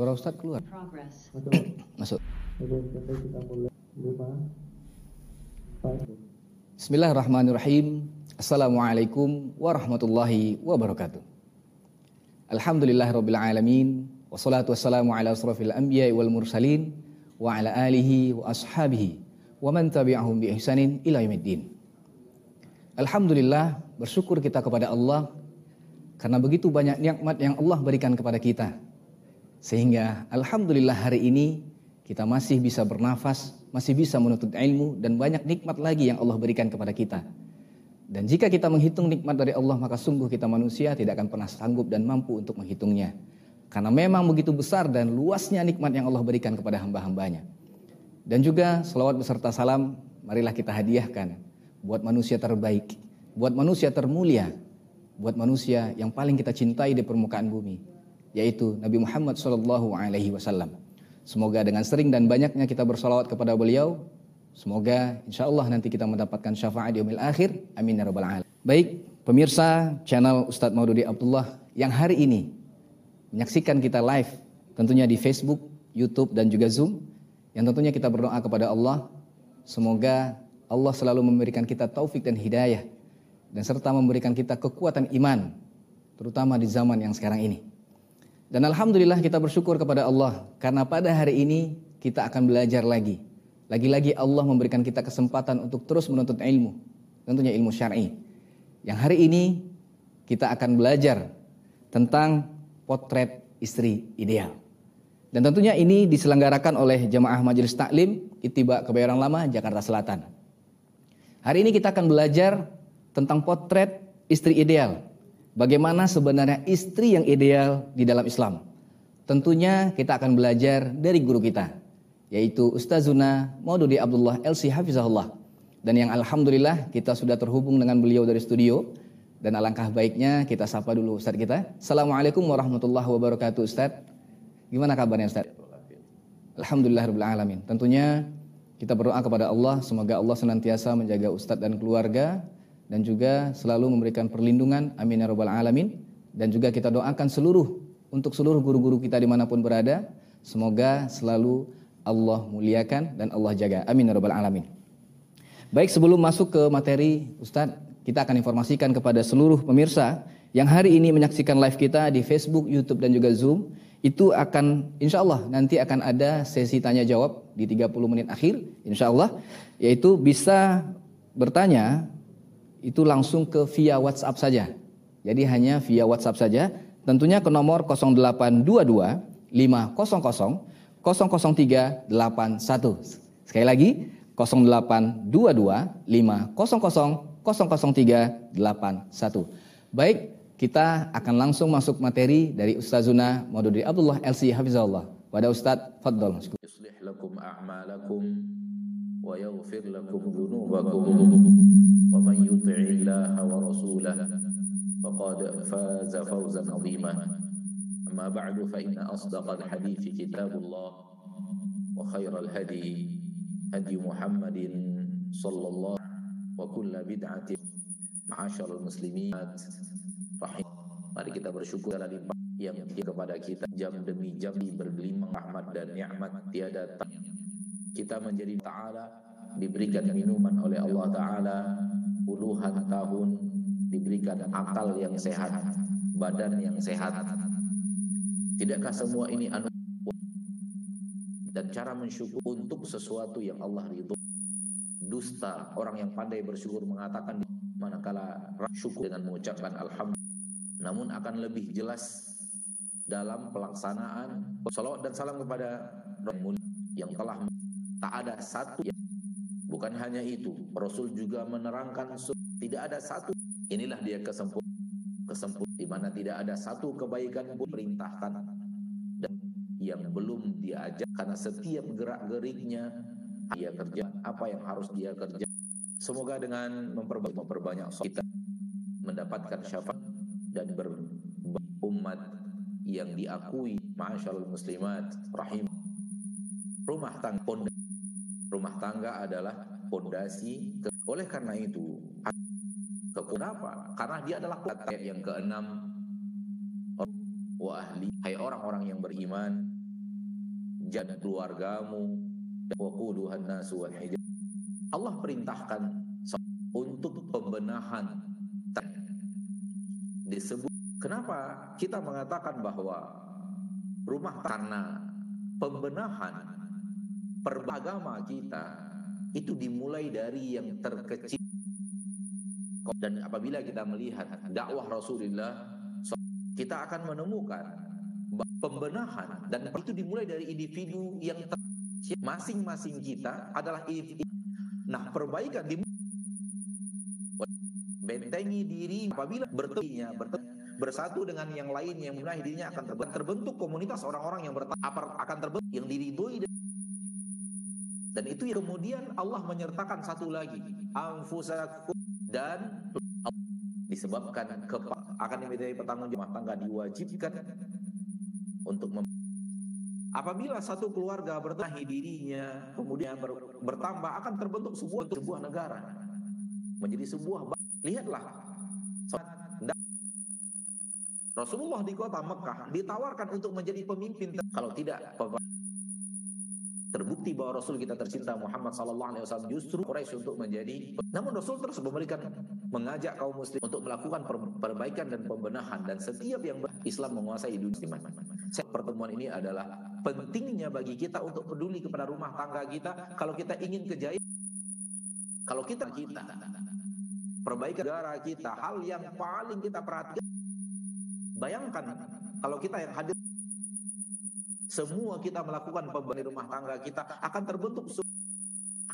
Suara Ustadz keluar. Masuk. Bismillahirrahmanirrahim. Assalamualaikum warahmatullahi wabarakatuh. Alhamdulillahirabbil alamin wassalatu wassalamu ala asrofil anbiya wal mursalin wa ala alihi wa ashabihi wa man tabi'ahum bi ihsanin ila yaumiddin. Alhamdulillah bersyukur kita kepada Allah karena begitu banyak nikmat yang Allah berikan kepada kita. Sehingga alhamdulillah hari ini kita masih bisa bernafas, masih bisa menuntut ilmu dan banyak nikmat lagi yang Allah berikan kepada kita. Dan jika kita menghitung nikmat dari Allah maka sungguh kita manusia tidak akan pernah sanggup dan mampu untuk menghitungnya. Karena memang begitu besar dan luasnya nikmat yang Allah berikan kepada hamba-hambanya. Dan juga selawat beserta salam marilah kita hadiahkan buat manusia terbaik, buat manusia termulia, buat manusia yang paling kita cintai di permukaan bumi, yaitu Nabi Muhammad SAW. Alaihi Wasallam. Semoga dengan sering dan banyaknya kita bersalawat kepada beliau, semoga insya Allah nanti kita mendapatkan syafaat di umil akhir. Amin ya rabbal alamin. Baik, pemirsa channel Ustadz Maududi Abdullah yang hari ini menyaksikan kita live tentunya di Facebook, YouTube dan juga Zoom. Yang tentunya kita berdoa kepada Allah semoga Allah selalu memberikan kita taufik dan hidayah dan serta memberikan kita kekuatan iman terutama di zaman yang sekarang ini. Dan alhamdulillah kita bersyukur kepada Allah karena pada hari ini kita akan belajar lagi. Lagi-lagi Allah memberikan kita kesempatan untuk terus menuntut ilmu, tentunya ilmu syar'i. Yang hari ini kita akan belajar tentang potret istri ideal. Dan tentunya ini diselenggarakan oleh Jemaah Majelis Taklim Itiba Kebayoran Lama Jakarta Selatan. Hari ini kita akan belajar tentang potret istri ideal Bagaimana sebenarnya istri yang ideal di dalam Islam? Tentunya kita akan belajar dari guru kita, yaitu Ustazuna Maududi Abdullah LC Hafizahullah. Dan yang Alhamdulillah kita sudah terhubung dengan beliau dari studio. Dan alangkah baiknya kita sapa dulu Ustaz kita. Assalamualaikum warahmatullahi wabarakatuh Ustaz. Gimana kabarnya Ustaz? Alhamdulillah Alamin. Tentunya kita berdoa kepada Allah semoga Allah senantiasa menjaga Ustadz dan keluarga dan juga selalu memberikan perlindungan. Amin ya rabbal alamin. Dan juga kita doakan seluruh untuk seluruh guru-guru kita di mana pun berada. Semoga selalu Allah muliakan dan Allah jaga. Amin ya rabbal alamin. Baik sebelum masuk ke materi Ustadz kita akan informasikan kepada seluruh pemirsa yang hari ini menyaksikan live kita di Facebook, YouTube dan juga Zoom. Itu akan insya Allah nanti akan ada sesi tanya jawab di 30 menit akhir insya Allah. Yaitu bisa bertanya itu langsung ke via WhatsApp saja. Jadi hanya via WhatsApp saja. Tentunya ke nomor 0822 500 00381. Sekali lagi 0822 500 00381. Baik, kita akan langsung masuk materi dari Ustazuna Maududi Abdullah LC Hafizahullah. Pada Ustaz, a'malakum wa yaghfir lakum dhunubakum ومن يطع الله ورسوله فقد فاز فوزا عظيما أما بعد فإن أصدق الحديث كتاب الله وخير الهدي هدي محمد صلى الله وكل بدعة معاشر المسلمين رحم Mari kita bersyukur ala limpah yang kepada kita jam demi jam bergelimang rahmat dan nikmat tiada kita menjadi taala diberikan minuman oleh Allah taala puluhan tahun diberikan akal yang sehat, badan yang sehat. Tidakkah semua ini anu dan cara mensyukur untuk sesuatu yang Allah ridho. Dusta orang yang pandai bersyukur mengatakan manakala syukur dengan mengucapkan alhamdulillah. Namun akan lebih jelas dalam pelaksanaan salawat dan salam kepada yang telah tak ada satu yang Bukan hanya itu, Rasul juga menerangkan tidak ada satu. Inilah dia kesempurnaan kesempurnaan di mana tidak ada satu kebaikan pun perintahkan dan yang belum diajak karena setiap gerak-geriknya dia kerja apa yang harus dia kerja. Semoga dengan memperbanyak, memperbanyak kita mendapatkan syafaat dan berumat yang diakui masyaallah muslimat rahim rumah tangga rumah tangga adalah pondasi. Oleh karena itu, kenapa? Karena dia adalah ayat yang keenam wa ahli hai orang-orang yang beriman dan keluargamu waquduhan nasu. Allah perintahkan untuk pembenahan disebut kenapa kita mengatakan bahwa rumah karena pembenahan perbagama kita itu dimulai dari yang terkecil dan apabila kita melihat dakwah Rasulullah kita akan menemukan pembenahan dan itu dimulai dari individu yang masing-masing kita adalah individu. Nah, perbaikan di bentengi diri apabila bertemu bersatu dengan yang lain yang membenahi dirinya akan terbentuk, terbentuk komunitas orang-orang yang akan terbentuk yang diridhoi dan itu yang kemudian Allah menyertakan satu lagi. Anfusakum dan disebabkan ke akan dimintai pertanggung jawab tangga diwajibkan untuk mem Apabila satu keluarga bertahi dirinya, kemudian ber, bertambah akan terbentuk sebuah sebuah negara. Menjadi sebuah lihatlah. Rasulullah di kota Mekah ditawarkan untuk menjadi pemimpin. Kalau tidak terbukti bahwa Rasul kita tercinta Muhammad sallallahu alaihi wasallam justru Quraisy untuk menjadi namun Rasul terus memberikan mengajak kaum muslim untuk melakukan perbaikan dan pembenahan dan setiap yang Islam menguasai dunia. Pertemuan ini adalah pentingnya bagi kita untuk peduli kepada rumah tangga kita. Kalau kita ingin kejayaan kalau kita kita perbaikan negara kita hal yang paling kita perhatikan. Bayangkan kalau kita yang hadir semua kita melakukan pembangunan rumah tangga kita akan terbentuk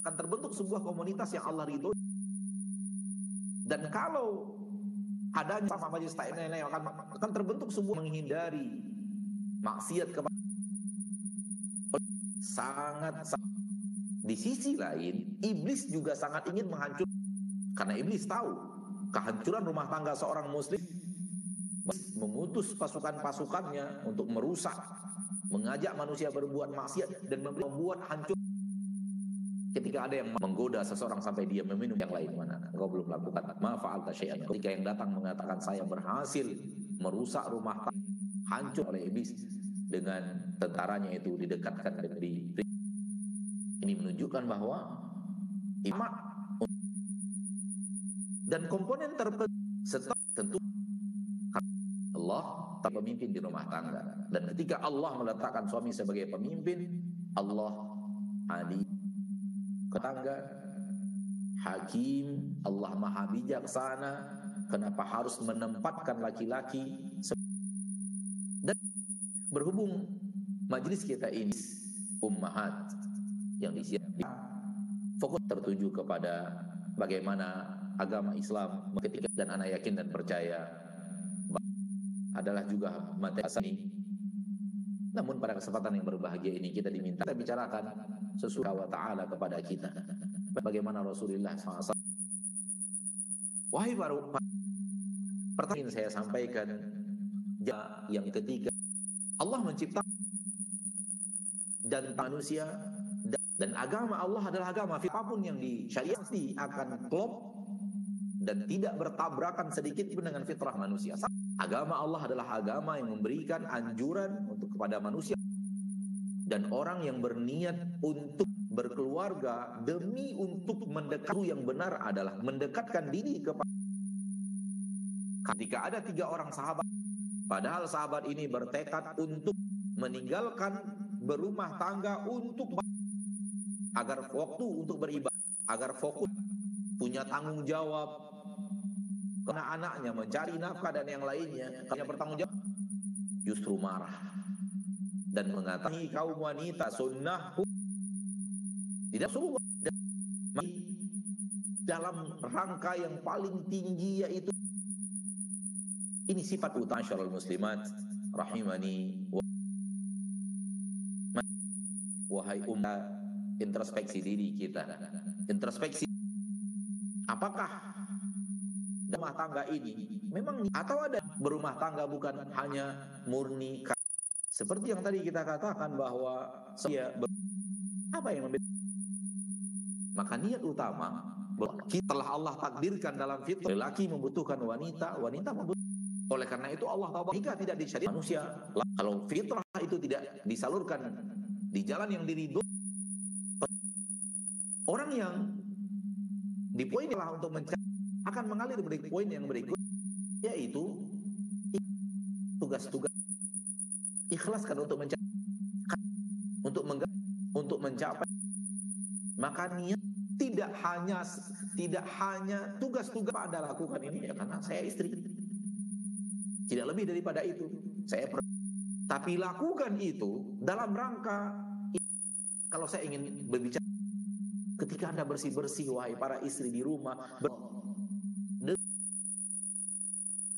akan terbentuk sebuah komunitas yang Allah ridho. Dan kalau adanya sama majelis taklim akan akan terbentuk sebuah menghindari maksiat kepada sangat, sangat di sisi lain iblis juga sangat ingin menghancur karena iblis tahu kehancuran rumah tangga seorang muslim memutus pasukan-pasukannya untuk merusak mengajak manusia berbuat maksiat dan membuat hancur. Ketika ada yang menggoda seseorang sampai dia meminum yang lain mana? Engkau belum lakukan. Ma fa'alta syai'an. Ketika yang datang mengatakan saya berhasil merusak rumah tangga hancur oleh iblis dengan tentaranya itu didekatkan dan di ini menunjukkan bahwa iman dan komponen terpenting tentu Allah pemimpin di rumah tangga. Dan ketika Allah meletakkan suami sebagai pemimpin, Allah adil ketangga, hakim, Allah maha bijaksana. Kenapa harus menempatkan laki-laki dan berhubung majelis kita ini ummahat yang disiapkan fokus tertuju kepada bagaimana agama Islam ketika dan anak yakin dan percaya adalah juga materi ini. Namun pada kesempatan yang berbahagia ini kita diminta kita bicarakan sesuatu wa ta'ala kepada kita. Bagaimana Rasulullah SAW. Wahai baru pertanyaan saya sampaikan yang ketiga. Allah mencipta dan manusia dan agama Allah adalah agama apa pun yang disyariati akan klop dan tidak bertabrakan sedikit pun dengan fitrah manusia. Agama Allah adalah agama yang memberikan anjuran untuk kepada manusia. Dan orang yang berniat untuk berkeluarga demi untuk mendekat yang benar adalah mendekatkan diri kepada ketika ada tiga orang sahabat padahal sahabat ini bertekad untuk meninggalkan berumah tangga untuk agar waktu untuk beribadah agar fokus punya tanggung jawab karena anaknya mencari nafkah dan yang lainnya, hanya bertanggung jawab, justru marah dan mengatakan kaum wanita sunnah tidak suruh dalam rangka yang paling tinggi yaitu ini sifat utama. Syarul muslimat rahimani wahai umat introspeksi diri kita. Introspeksi. Apakah rumah tangga ini. Memang atau ada berumah tangga bukan hanya murni seperti yang tadi kita katakan bahwa saya apa yang membedakan maka niat utama telah Allah takdirkan dalam fitrah lelaki membutuhkan wanita wanita membutuhkan oleh karena itu Allah tahu jika tidak disyariat manusia kalau fitrah itu tidak disalurkan di jalan yang diridho orang yang di poin untuk mencari akan mengalir dari poin yang berikut yaitu tugas-tugas ikhlaskan untuk mencari untuk untuk mencapai maka niat tidak hanya tidak hanya tugas-tugas pada lakukan ini ya karena saya istri. Tidak lebih daripada itu saya per, tapi lakukan itu dalam rangka kalau saya ingin berbicara ketika anda bersih bersih wahai para istri di rumah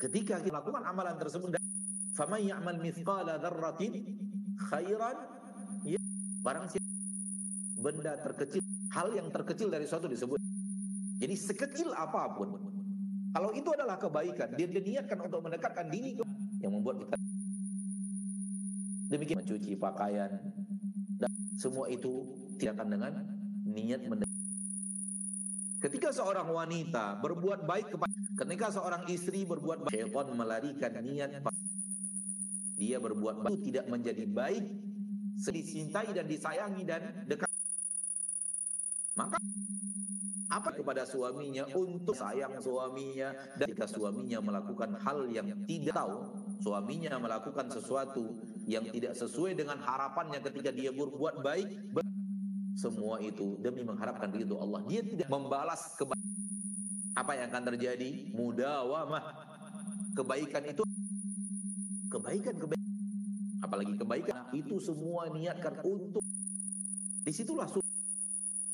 ketika kita lakukan amalan tersebut faman ya'mal mithqala dzarratin khairan ya, barang siapa benda terkecil hal yang terkecil dari suatu disebut. Jadi sekecil apa pun, kalau itu adalah kebaikan, dia diniatkan untuk mendekatkan diri yang membuat kita demikian mencuci pakaian dan semua itu tidak akan dengan niat mendekat. Ketika seorang wanita berbuat baik kepada ketika seorang istri berbuat baik, syaitan melarikan niat dia berbuat baik itu tidak menjadi baik dicintai dan disayangi dan dekat. Maka apa kepada suaminya untuk sayang suaminya? Dan ketika suaminya melakukan hal yang tidak tahu suaminya melakukan sesuatu yang tidak sesuai dengan harapannya ketika dia berbuat baik semua itu demi mengharapkan ridho Allah. Dia tidak membalas kebaikan apa yang akan terjadi? Mudawamah. Kebaikan itu kebaikan kebaikan. Apalagi kebaikan itu semua niatkan untuk di situlah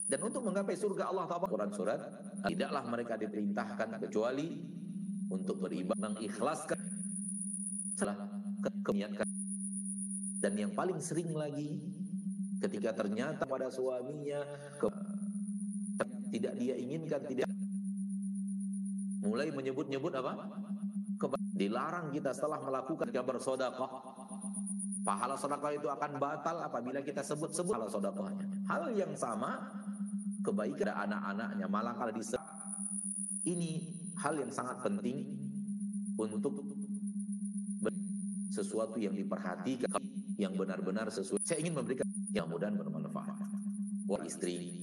dan untuk menggapai surga Allah Ta'ala. Quran surat tidaklah mereka diperintahkan kecuali untuk beribadah mengikhlaskan salah keniatkan dan yang paling sering lagi ketika ternyata pada suaminya ke, tidak dia inginkan tidak mulai menyebut-nyebut apa? Dilarang kita setelah melakukan kabar sodakoh. Pahala sodakoh itu akan batal apabila kita sebut-sebut pahala sodakohnya. Hal yang sama kebaikan anak-anaknya malah kalau bisa ini hal yang sangat penting untuk sesuatu yang diperhatikan yang benar-benar sesuai. Saya ingin memberikan yang mudah bermanfaat. Wah istri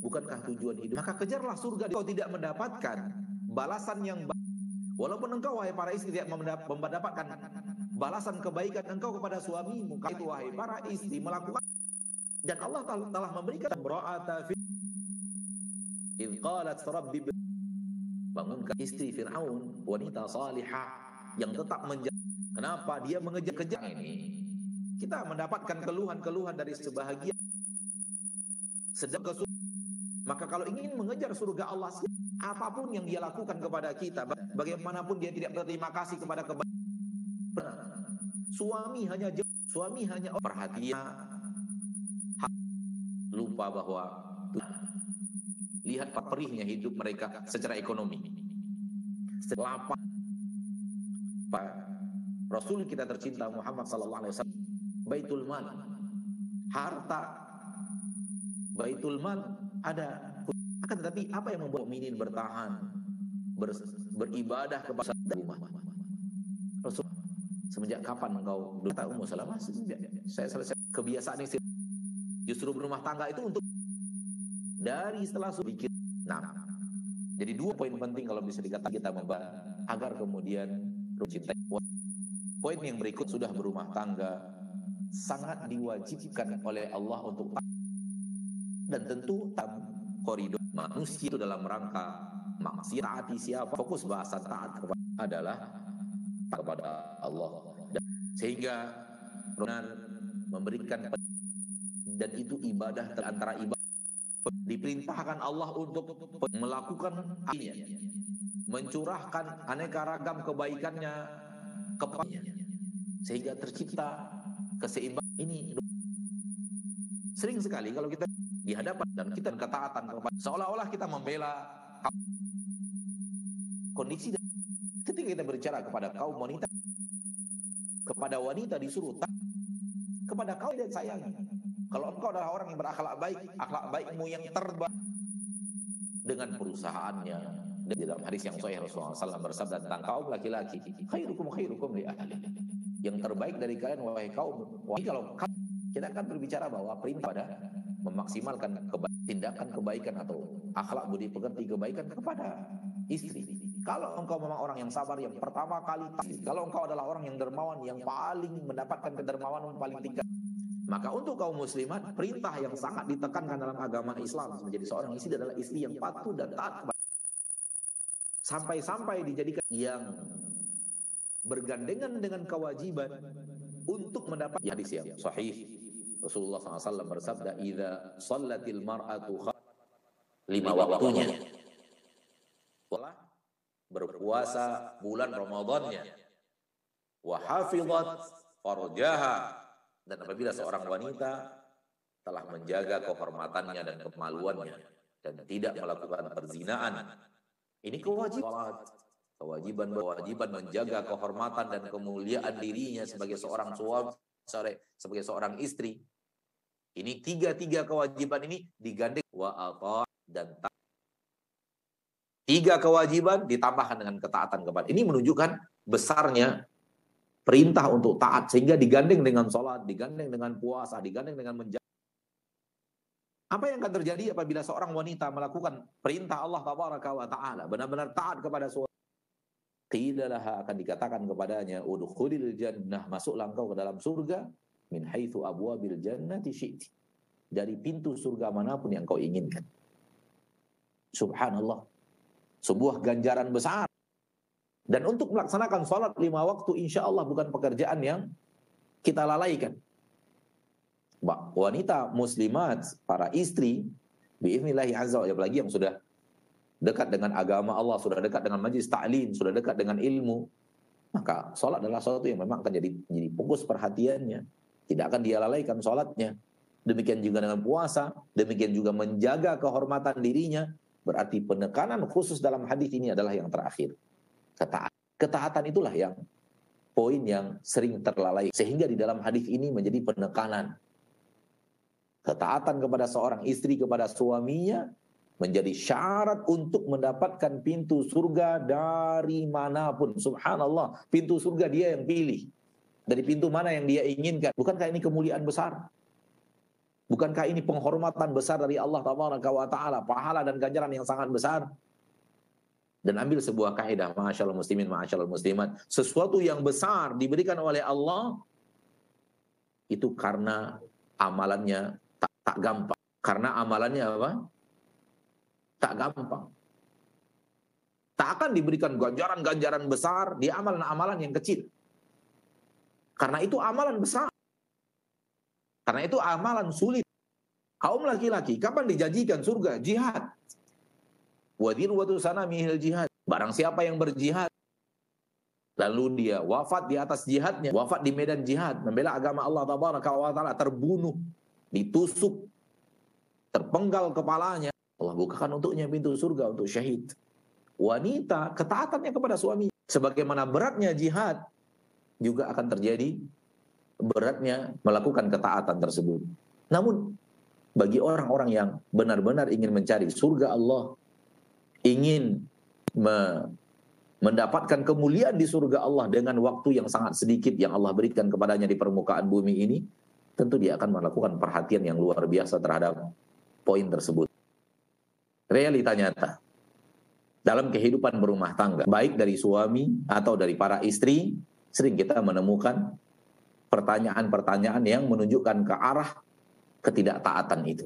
bukankah tujuan hidup? Maka kejarlah surga kau tidak mendapatkan balasan yang baik. Walaupun engkau wahai para istri tidak mendapatkan balasan kebaikan engkau kepada suamimu, itu wahai para istri melakukan dan Allah telah memberikan bra'ata fi qalat rabbi bangunkan istri Firaun wanita salihah yang tetap menjaga kenapa dia mengejar-kejar ini kita mendapatkan keluhan-keluhan dari sebahagian sedang kesulitan maka kalau ingin mengejar surga Allah apa pun yang dia lakukan kepada kita bagaimanapun dia tidak berterima kasih kepada kebaikan suami hanya suami hanya perhatian lupa bahwa Lihat perihnya hidup mereka secara ekonomi. Lapar. Rasul kita tercinta Muhammad sallallahu alaihi wasallam Baitul Mal. Harta Baitul Mal ada akan tetapi apa yang membuat mukminin bertahan ber, beribadah kepada rumah Rasul semenjak kapan engkau bertahu Ummu Salamah saya selesai kebiasaan ini justru berumah tangga itu untuk dari setelah sedikit. Nah, jadi dua poin penting kalau bisa dikatakan kita membahas agar kemudian cinta. Poin yang berikut sudah berumah tangga sangat diwajibkan oleh Allah untuk dan tentu tam koridor manusia itu dalam rangka maksiat taati siapa fokus bahasan taat kepada adalah kepada Allah. Dan sehingga benar memberikan dan itu ibadah antara ibadah. Diperintahkan Allah untuk melakukan ini mencurahkan aneka ragam kebaikannya kepadanya sehingga tercipta keseimbangan ini. Sering sekali kalau kita di hadapan dan kita ketaatan kepada seolah-olah kita membela kondisi ketika kita berbicara kepada kaum wanita kepada wanita disuruh kepada kaum dan sayangi kalau engkau adalah orang yang berakhlak baik, akhlak baikmu yang terbaik dengan perusahaannya. Dan dalam hadis yang sahih Rasulullah SAW bersabda tentang kaum laki-laki, khairukum khairukum li ahli. Yang terbaik dari kalian wahai kaum. Wahai kalau kita akan berbicara bahwa perintah pada memaksimalkan keba tindakan kebaikan atau akhlak budi pekerti kebaikan kepada istri. Kalau engkau memang orang yang sabar yang pertama kali, kalau engkau adalah orang yang dermawan yang paling mendapatkan kedermawanan paling tinggi, maka untuk kaum muslimat perintah yang sangat ditekankan dalam agama Islam menjadi seorang istri adalah istri yang patuh dan taat sampai-sampai dijadikan yang bergandengan dengan kewajiban untuk mendapat hadis yang sahih Rasulullah SAW bersabda, "Idza sallatil mar'atu lima waktunya." Telah berpuasa bulan Ramadannya. Wa hafizat farjaha dan apabila seorang wanita telah menjaga kehormatannya dan kemaluannya dan tidak melakukan perzinaan. Ini kewajiban kewajiban kewajiban menjaga kehormatan dan kemuliaan dirinya sebagai seorang suami sebagai seorang istri ini tiga-tiga kewajiban ini digandeng wa dan ta. Tiga kewajiban ditambahkan dengan ketaatan kepada. Ini menunjukkan besarnya perintah untuk taat sehingga digandeng dengan sholat, digandeng dengan puasa, digandeng dengan menjaga. Apa yang akan terjadi apabila seorang wanita melakukan perintah Allah Taala benar-benar taat kepada suami? Qilalah akan dikatakan kepadanya, udkhulil jannah, masuklah engkau ke dalam surga min haitsu abwabil jannati syi'ti. Dari pintu surga mana pun yang kau inginkan. Subhanallah. Sebuah ganjaran besar. Dan untuk melaksanakan sholat lima waktu insya Allah bukan pekerjaan yang kita lalaikan. Wanita muslimat, para istri, biiznillahi azza wa apalagi yang sudah dekat dengan agama Allah, sudah dekat dengan majlis ta'lim, sudah dekat dengan ilmu, maka sholat adalah sesuatu yang memang akan jadi, jadi fokus perhatiannya. Tidak akan dia lalaikan sholatnya. Demikian juga dengan puasa. Demikian juga menjaga kehormatan dirinya. Berarti penekanan khusus dalam hadis ini adalah yang terakhir. Ketaatan. Itulah yang poin yang sering terlalai. Sehingga di dalam hadis ini menjadi penekanan. Ketaatan kepada seorang istri kepada suaminya menjadi syarat untuk mendapatkan pintu surga dari mana pun. Subhanallah, pintu surga dia yang pilih. Dari pintu mana yang dia inginkan. Bukankah ini kemuliaan besar? Bukankah ini penghormatan besar dari Allah Taala, pahala dan ganjaran yang sangat besar? Dan ambil sebuah kaidah, masyaallah muslimin, masyaallah muslimat, sesuatu yang besar diberikan oleh Allah itu karena amalannya tak, tak gampang. Karena amalannya apa? Tak gampang. Tak akan diberikan ganjaran-ganjaran besar di amalan-amalan yang kecil. Karena itu amalan besar. Karena itu amalan sulit. Kaum laki-laki, kapan dijanjikan surga? Jihad. Wadir watu sana mihil jihad. Barang siapa yang berjihad, lalu dia wafat di atas jihadnya, wafat di medan jihad, membela agama Allah Taala, terbunuh, ditusuk, terpenggal kepalanya. Allah bukakan untuknya pintu surga untuk syahid. Wanita ketaatannya kepada suami. Sebagaimana beratnya jihad, juga akan terjadi beratnya melakukan ketaatan tersebut. Namun bagi orang-orang yang benar-benar ingin mencari surga Allah, ingin me mendapatkan kemuliaan di surga Allah dengan waktu yang sangat sedikit yang Allah berikan kepadanya di permukaan bumi ini, tentu dia akan melakukan perhatian yang luar biasa terhadap poin tersebut. Realita nyata dalam kehidupan berumah tangga, baik dari suami atau dari para istri, sering kita menemukan pertanyaan-pertanyaan yang menunjukkan ke arah ketidaktaatan itu.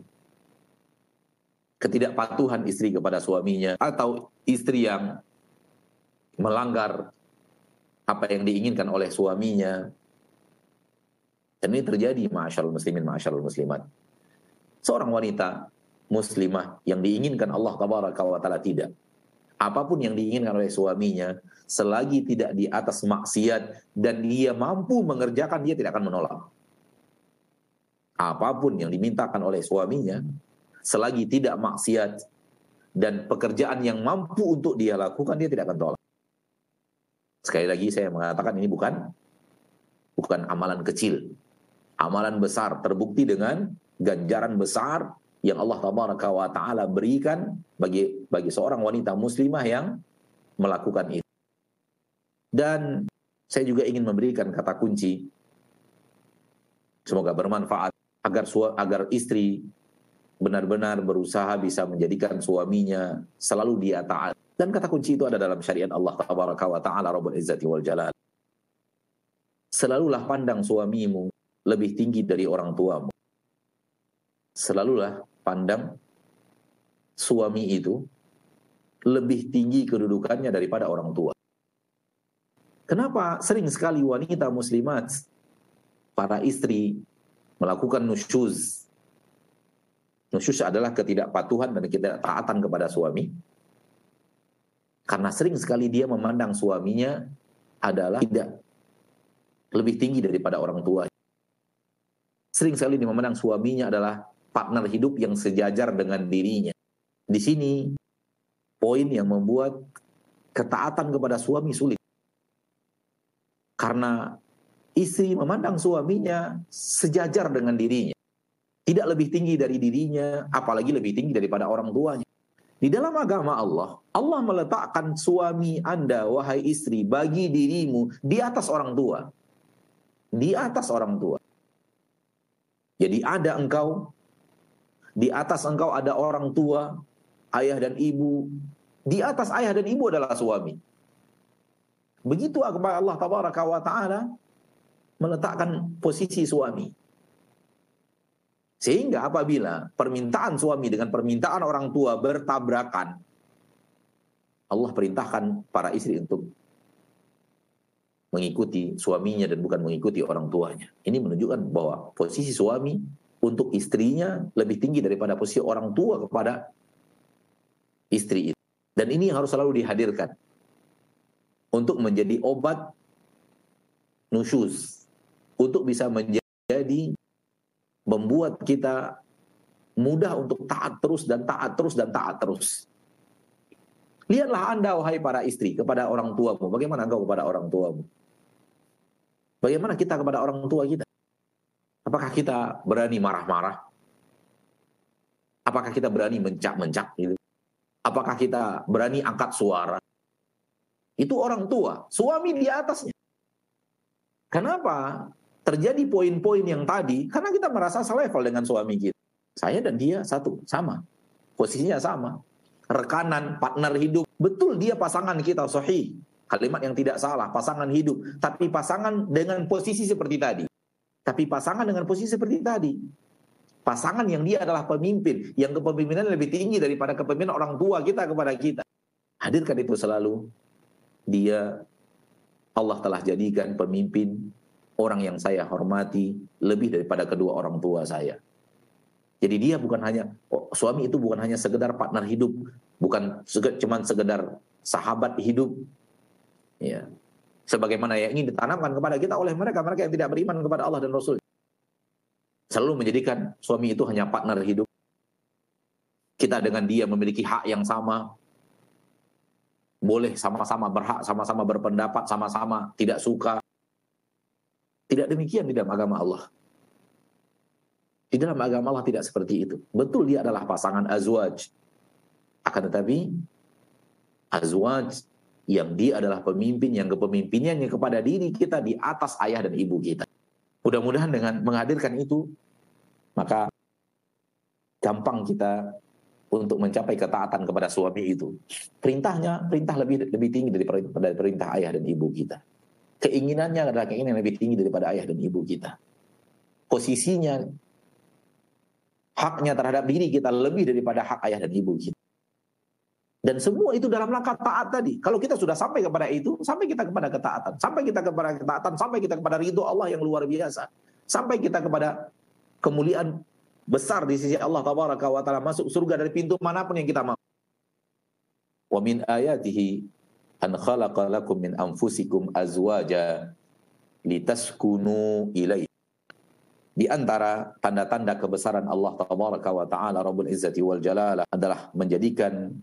Ketidakpatuhan istri kepada suaminya atau istri yang melanggar apa yang diinginkan oleh suaminya. Dan ini terjadi, masyaallah muslimin, masyaallah muslimat. Seorang wanita muslimah yang diinginkan Allah tabaraka wa taala tidak apa pun yang diinginkan oleh suaminya selagi tidak di atas maksiat dan dia mampu mengerjakan dia tidak akan menolak. Apa pun yang dimintakan oleh suaminya selagi tidak maksiat dan pekerjaan yang mampu untuk dia lakukan dia tidak akan tolak. Sekali lagi saya mengatakan ini bukan bukan amalan kecil. Amalan besar terbukti dengan ganjaran besar yang Allah taala berikan bagi bagi seorang wanita muslimah yang melakukan itu. Dan saya juga ingin memberikan kata kunci semoga bermanfaat agar agar istri benar-benar berusaha bisa menjadikan suaminya selalu dia taat. Dan kata kunci itu ada dalam syariat Allah tabaraka wa taala Rabbul Izzati wal Jalal. Selalulah pandang suamimu lebih tinggi dari orang tuamu. Selalulah pandang suami itu lebih tinggi kedudukannya daripada orang tua. Kenapa sering sekali wanita muslimat, para istri melakukan nusyuz. Nusyuz adalah ketidakpatuhan dan ketidaktaatan kepada suami. Karena sering sekali dia memandang suaminya adalah tidak lebih tinggi daripada orang tua. Sering sekali dia memandang suaminya adalah partner hidup yang sejajar dengan dirinya. Di sini poin yang membuat ketaatan kepada suami sulit. Karena istri memandang suaminya sejajar dengan dirinya. Tidak lebih tinggi dari dirinya, apalagi lebih tinggi daripada orang tuanya. Di dalam agama Allah, Allah meletakkan suami Anda, wahai istri, bagi dirimu di atas orang tua. Di atas orang tua. Jadi ada engkau, di atas engkau ada orang tua, ayah dan ibu. Di atas ayah dan ibu adalah suami. Begitu kepada Allah tabaraka wa taala meletakkan posisi suami. Sehingga apabila permintaan suami dengan permintaan orang tua bertabrakan, Allah perintahkan para istri untuk mengikuti suaminya dan bukan mengikuti orang tuanya. Ini menunjukkan bahwa posisi suami untuk istrinya lebih tinggi daripada posisi orang tua kepada istri itu. Dan ini harus selalu dihadirkan untuk menjadi obat nusyuz untuk bisa menjadi membuat kita mudah untuk taat terus dan taat terus dan taat terus. Lihatlah Anda wahai para istri kepada orang tuamu, bagaimana engkau kepada orang tuamu? Bagaimana kita kepada orang tua kita? Apakah kita berani marah-marah? Apakah kita berani mencak-mencak gitu? Apakah kita berani angkat suara? Itu orang tua, suami di atasnya. Kenapa? Terjadi poin-poin yang tadi, karena kita merasa selevel dengan suami kita. Saya dan dia satu, sama. Posisinya sama. Rekanan, partner hidup. Betul dia pasangan kita sahih. Kalimat yang tidak salah, pasangan hidup. Tapi pasangan dengan posisi seperti tadi. Tapi pasangan dengan posisi seperti tadi. Pasangan yang dia adalah pemimpin, yang kepemimpinan lebih tinggi daripada kepemimpinan orang tua kita kepada kita. Hadirkan itu selalu dia Allah telah jadikan pemimpin orang yang saya hormati lebih daripada kedua orang tua saya. Jadi dia bukan hanya oh, suami itu bukan hanya sekedar partner hidup, bukan cuma sekedar sahabat hidup. Ya. Sebagaimana yang ingin ditanamkan kepada kita oleh mereka mereka yang tidak beriman kepada Allah dan Rasul. Selalu menjadikan suami itu hanya partner hidup. Kita dengan dia memiliki hak yang sama, boleh sama-sama berhak, sama-sama berpendapat, sama-sama tidak suka. Tidak demikian di dalam agama Allah. Di dalam agama Allah tidak seperti itu. Betul dia adalah pasangan azwaj. Akan tetapi azwaj yang dia adalah pemimpin yang kepemimpinannya kepada diri kita di atas ayah dan ibu kita. Mudah-mudahan dengan menghadirkan itu maka gampang kita untuk mencapai ketaatan kepada suami itu. Perintahnya, perintah lebih lebih tinggi daripada perintah ayah dan ibu kita. Keinginannya adalah keinginan yang lebih tinggi daripada ayah dan ibu kita. Posisinya, haknya terhadap diri kita lebih daripada hak ayah dan ibu kita. Dan semua itu dalam langkah taat tadi. Kalau kita sudah sampai kepada itu, sampai kita kepada ketaatan. Sampai kita kepada ketaatan, sampai kita kepada ridho Allah yang luar biasa. Sampai kita kepada kemuliaan besar di sisi Allah tabaraka wa taala masuk surga dari pintu mana pun yang kita mau. Wa min ayatihi an khalaqa lakum min anfusikum azwaja litaskunu ilaihi. Di antara tanda-tanda kebesaran Allah tabaraka wa taala Rabbul Izzati wal Jalala adalah menjadikan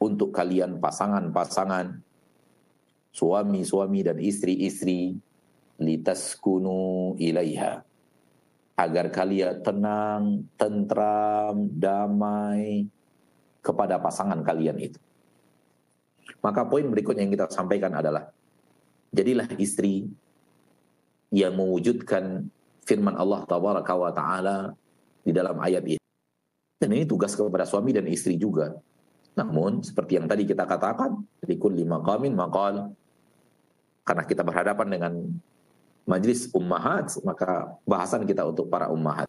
untuk kalian pasangan-pasangan suami-suami dan istri-istri litaskunu ilaiha agar kalian tenang, tentram, damai kepada pasangan kalian itu. Maka poin berikutnya yang kita sampaikan adalah jadilah istri yang mewujudkan firman Allah tabaraka wa taala di dalam ayat ini. Dan ini tugas kepada suami dan istri juga. Namun seperti yang tadi kita katakan, likul lima qamin maqal karena kita berhadapan dengan majlis ummahat, maka bahasan kita untuk para ummahat.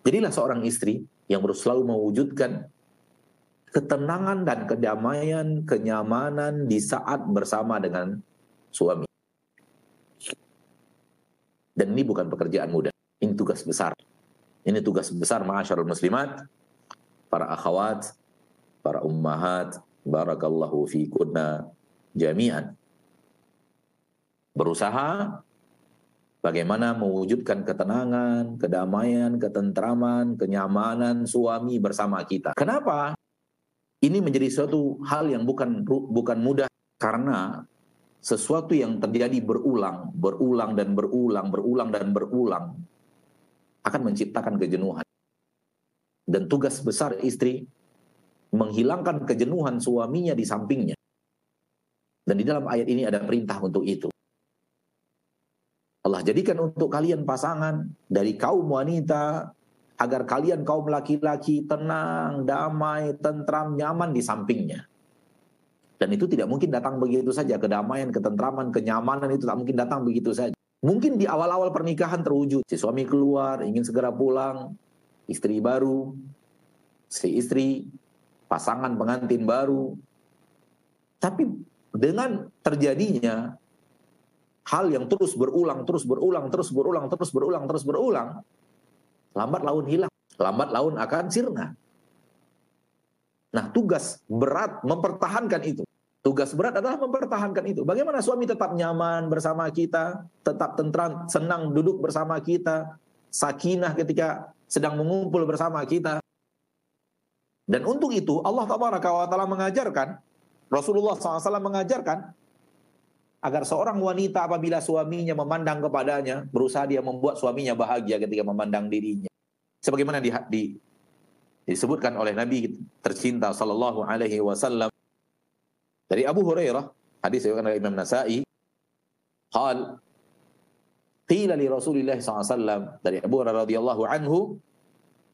Jadilah seorang istri yang harus selalu mewujudkan ketenangan dan kedamaian, kenyamanan di saat bersama dengan suami. Dan ini bukan pekerjaan mudah. Ini tugas besar. Ini tugas besar ma'asyarul muslimat, para akhwat, para ummahat, barakallahu fi kunna jami'an. Berusaha bagaimana mewujudkan ketenangan, kedamaian, ketentraman, kenyamanan suami bersama kita. Kenapa? Ini menjadi suatu hal yang bukan bukan mudah karena sesuatu yang terjadi berulang, berulang dan berulang, berulang dan berulang akan menciptakan kejenuhan. Dan tugas besar istri menghilangkan kejenuhan suaminya di sampingnya. Dan di dalam ayat ini ada perintah untuk itu. Allah jadikan untuk kalian pasangan dari kaum wanita agar kalian kaum laki-laki tenang, damai, tentram, nyaman di sampingnya. Dan itu tidak mungkin datang begitu saja. Kedamaian, ketentraman, kenyamanan itu tak mungkin datang begitu saja. Mungkin di awal-awal pernikahan terwujud. Si suami keluar, ingin segera pulang. Istri baru. Si istri, pasangan pengantin baru. Tapi dengan terjadinya hal yang terus berulang, terus berulang, terus berulang, terus berulang, terus berulang, lambat laun hilang. Lambat laun akan sirna. Nah, tugas berat mempertahankan itu. Tugas berat adalah mempertahankan itu. Bagaimana suami tetap nyaman bersama kita, tetap tentram, senang duduk bersama kita, sakinah ketika sedang mengumpul bersama kita. Dan untuk itu Allah Taala mengajarkan, Rasulullah SAW mengajarkan agar seorang wanita apabila suaminya memandang kepadanya, berusaha dia membuat suaminya bahagia ketika memandang dirinya. Sebagaimana di, di disebutkan oleh Nabi tercinta sallallahu alaihi wasallam dari Abu Hurairah, hadis yang oleh Imam Nasai, qal qila li Rasulillah SAW dari Abu Hurairah radhiyallahu anhu,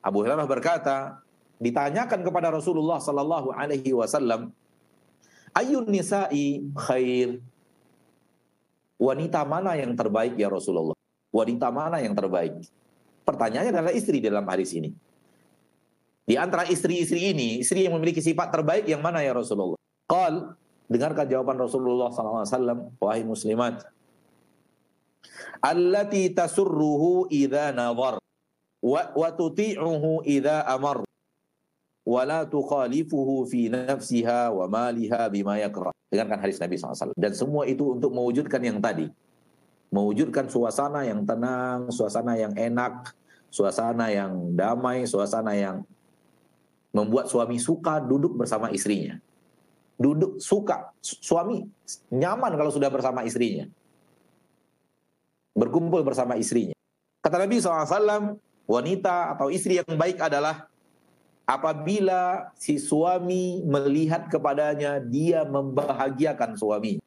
Abu Hurairah berkata, ditanyakan kepada Rasulullah sallallahu alaihi wasallam, ayun nisa'i khair? Wanita mana yang terbaik ya Rasulullah? Wanita mana yang terbaik? Pertanyaannya adalah istri dalam hadis ini. Di antara istri-istri ini, istri yang memiliki sifat terbaik yang mana ya Rasulullah? Qal Dengarkan jawaban Rasulullah SAW, wahai muslimat. Allati tasurruhu idha nazar wa, wa tuti'uhu idha amar wa la tukhalifuhu fi nafsiha wa maliha bima yakrah. Dengarkan hadis Nabi SAW. Dan semua itu untuk mewujudkan yang tadi. Mewujudkan suasana yang tenang, suasana yang enak, suasana yang damai, suasana yang membuat suami suka duduk bersama istrinya duduk suka suami nyaman kalau sudah bersama istrinya berkumpul bersama istrinya kata Nabi SAW wanita atau istri yang baik adalah apabila si suami melihat kepadanya dia membahagiakan suami.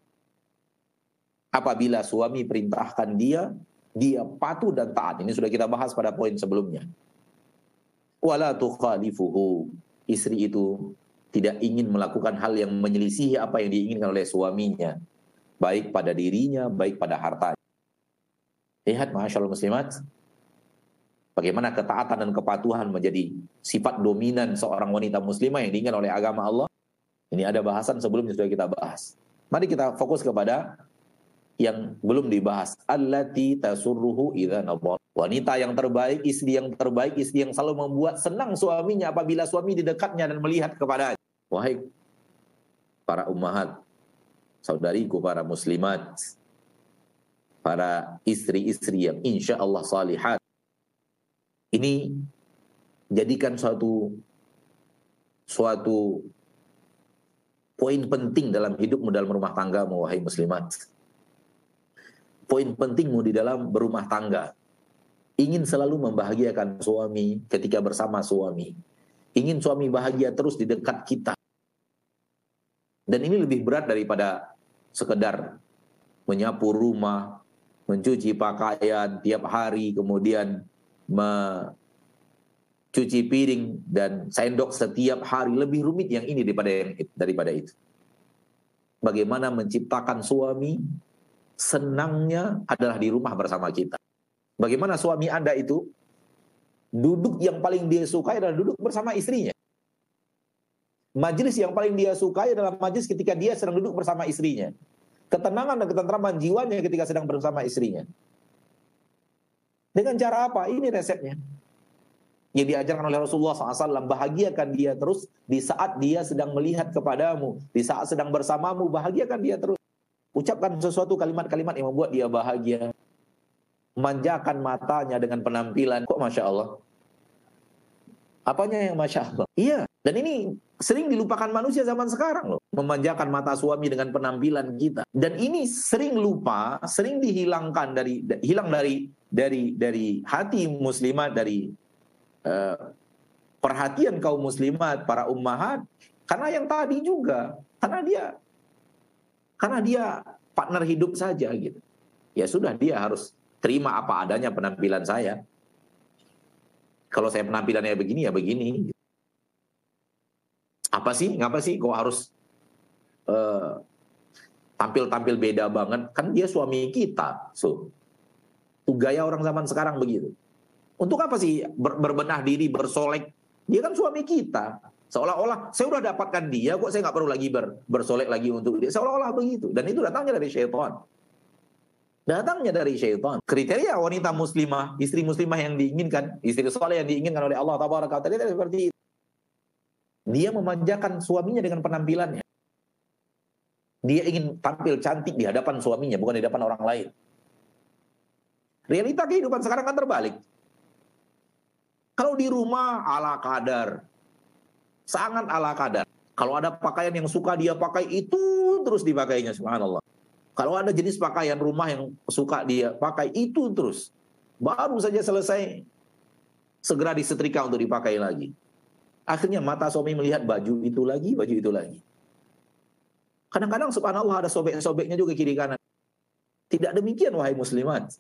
Apabila suami perintahkan dia dia patuh dan taat. Ini sudah kita bahas pada poin sebelumnya. Wala tukhalifuhu. Istri itu tidak ingin melakukan hal yang menyelisihi apa yang diinginkan oleh suaminya, baik pada dirinya, baik pada hartanya. Lihat masyaallah muslimat, bagaimana ketaatan dan kepatuhan menjadi sifat dominan seorang wanita muslimah yang diinginkan oleh agama Allah. Ini ada bahasan sebelumnya sudah kita bahas. Mari kita fokus kepada yang belum dibahas. Allati tasurruhu. Wanita yang terbaik, istri yang terbaik, istri yang selalu membuat senang suaminya apabila suami di dekatnya dan melihat kepadanya. Wahai para ummahat, saudariku para muslimat, para istri-istri yang insya Allah salihat, ini jadikan suatu suatu poin penting dalam hidupmu dalam rumah tanggamu, wahai muslimat. Poin pentingmu di dalam berumah tangga. Ingin selalu membahagiakan suami ketika bersama suami. Ingin suami bahagia terus di dekat kita. Dan ini lebih berat daripada sekedar menyapu rumah, mencuci pakaian tiap hari, kemudian mencuci piring dan sendok setiap hari lebih rumit yang ini daripada yang daripada itu. Bagaimana menciptakan suami senangnya adalah di rumah bersama kita. Bagaimana suami Anda itu duduk yang paling dia sukai adalah duduk bersama istrinya. Majelis yang paling dia sukai adalah majelis ketika dia sedang duduk bersama istrinya. Ketenangan dan ketentraman jiwanya ketika sedang bersama istrinya. Dengan cara apa? Ini resepnya. Yang diajarkan oleh Rasulullah SAW, bahagiakan dia terus di saat dia sedang melihat kepadamu, di saat sedang bersamamu, bahagiakan dia terus. Ucapkan sesuatu kalimat-kalimat yang membuat dia bahagia. Manjakan matanya dengan penampilan. Kok Masya Allah? Apanya yang Masya Allah? Iya. Dan ini sering dilupakan manusia zaman sekarang loh. Memanjakan mata suami dengan penampilan kita. Dan ini sering lupa, sering dihilangkan dari hilang dari dari dari hati muslimat dari uh, perhatian kaum muslimat para ummahat karena yang tadi juga karena dia karena dia partner hidup saja gitu. Ya sudah dia harus terima apa adanya penampilan saya. Kalau saya penampilannya begini ya begini. Apa sih? Ngapa sih kok harus eh, tampil-tampil beda banget? Kan dia suami kita. So, itu gaya orang zaman sekarang begitu. Untuk apa sih ber berbenah diri, bersolek? Dia kan suami kita. Seolah-olah saya udah dapatkan dia, kok saya nggak perlu lagi ber bersolek lagi untuk dia. Seolah-olah begitu. Dan itu datangnya dari syaitan. Datangnya dari syaitan. Kriteria wanita muslimah, istri muslimah yang diinginkan, istri soleh yang diinginkan oleh Allah Taala seperti itu. Dia memanjakan suaminya dengan penampilannya. Dia ingin tampil cantik di hadapan suaminya, bukan di hadapan orang lain. Realita kehidupan sekarang kan terbalik. Kalau di rumah ala kadar, sangat ala kadar. Kalau ada pakaian yang suka dia pakai itu terus dipakainya, subhanallah. Kalau ada jenis pakaian rumah yang suka dia pakai itu terus. Baru saja selesai, segera disetrika untuk dipakai lagi. Akhirnya mata suami melihat baju itu lagi, baju itu lagi. Kadang-kadang subhanallah ada sobek-sobeknya juga kiri kanan. Tidak demikian wahai muslimat.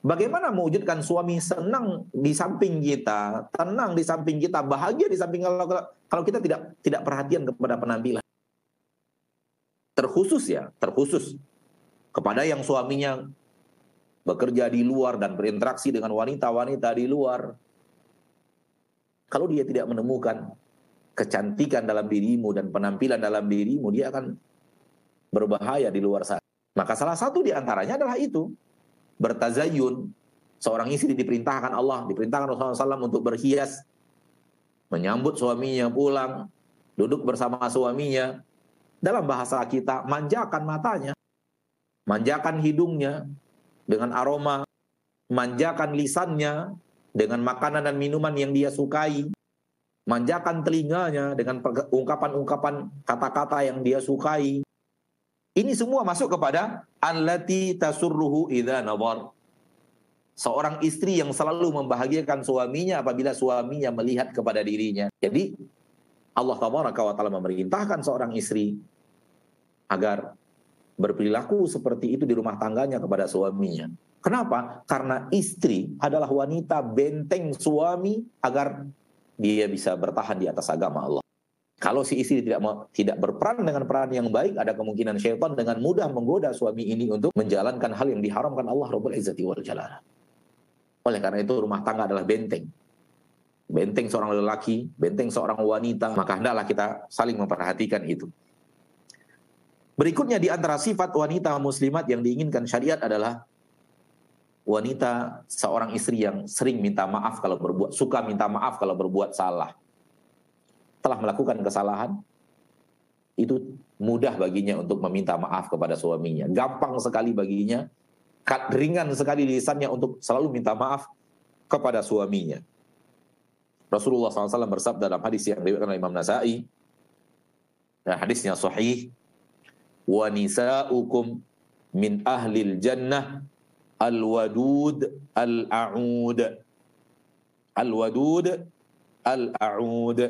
Bagaimana mewujudkan suami senang di samping kita, tenang di samping kita, bahagia di samping kalau kalau kita tidak tidak perhatian kepada penampilan. Terkhusus ya, terkhusus kepada yang suaminya bekerja di luar dan berinteraksi dengan wanita-wanita di luar, kalau dia tidak menemukan kecantikan dalam dirimu dan penampilan dalam dirimu, dia akan berbahaya di luar sana. Maka salah satu di antaranya adalah itu. Bertazayun. Seorang istri diperintahkan Allah, diperintahkan Rasulullah SAW untuk berhias. Menyambut suaminya pulang. Duduk bersama suaminya. Dalam bahasa kita, manjakan matanya. Manjakan hidungnya dengan aroma. Manjakan lisannya dengan makanan dan minuman yang dia sukai, manjakan telinganya dengan ungkapan-ungkapan kata-kata yang dia sukai. Ini semua masuk kepada allati tasurruhu idza nawar. Seorang istri yang selalu membahagiakan suaminya apabila suaminya melihat kepada dirinya. Jadi Allah taala memerintahkan seorang istri agar berperilaku seperti itu di rumah tangganya kepada suaminya. Kenapa? Karena istri adalah wanita benteng suami agar dia bisa bertahan di atas agama Allah. Kalau si istri tidak tidak berperan dengan peran yang baik, ada kemungkinan syaitan dengan mudah menggoda suami ini untuk menjalankan hal yang diharamkan Allah Rabbul Izzati wal Jalala. Oleh karena itu rumah tangga adalah benteng. Benteng seorang lelaki, benteng seorang wanita, maka hendaklah kita saling memperhatikan itu. Berikutnya di antara sifat wanita muslimat yang diinginkan syariat adalah wanita seorang istri yang sering minta maaf kalau berbuat suka minta maaf kalau berbuat salah. Telah melakukan kesalahan itu mudah baginya untuk meminta maaf kepada suaminya. Gampang sekali baginya, ringan sekali lisannya untuk selalu minta maaf kepada suaminya. Rasulullah SAW bersabda dalam hadis yang diriwayatkan oleh Imam Nasai, dan hadisnya sahih, wa nisa'ukum min ahlil jannah Al-Wadud Al-A'ud. Al-Wadud Al-A'ud.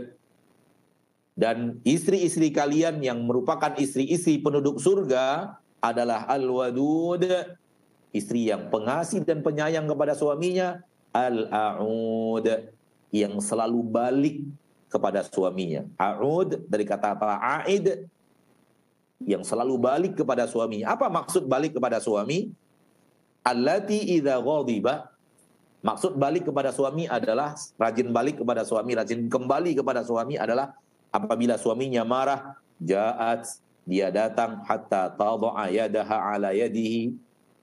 Dan istri-istri kalian yang merupakan istri-istri penduduk surga adalah Al-Wadud Istri yang pengasih dan penyayang kepada suaminya, al-a'ud yang selalu balik kepada suaminya. A'ud dari kata apa? A'id yang selalu balik kepada suami. Apa maksud balik kepada suami? Allati idza ghadiba Maksud balik kepada suami adalah rajin balik kepada suami, rajin kembali kepada suami adalah apabila suaminya marah, ja'at dia datang hatta tadha'a yadaha ala yadihi.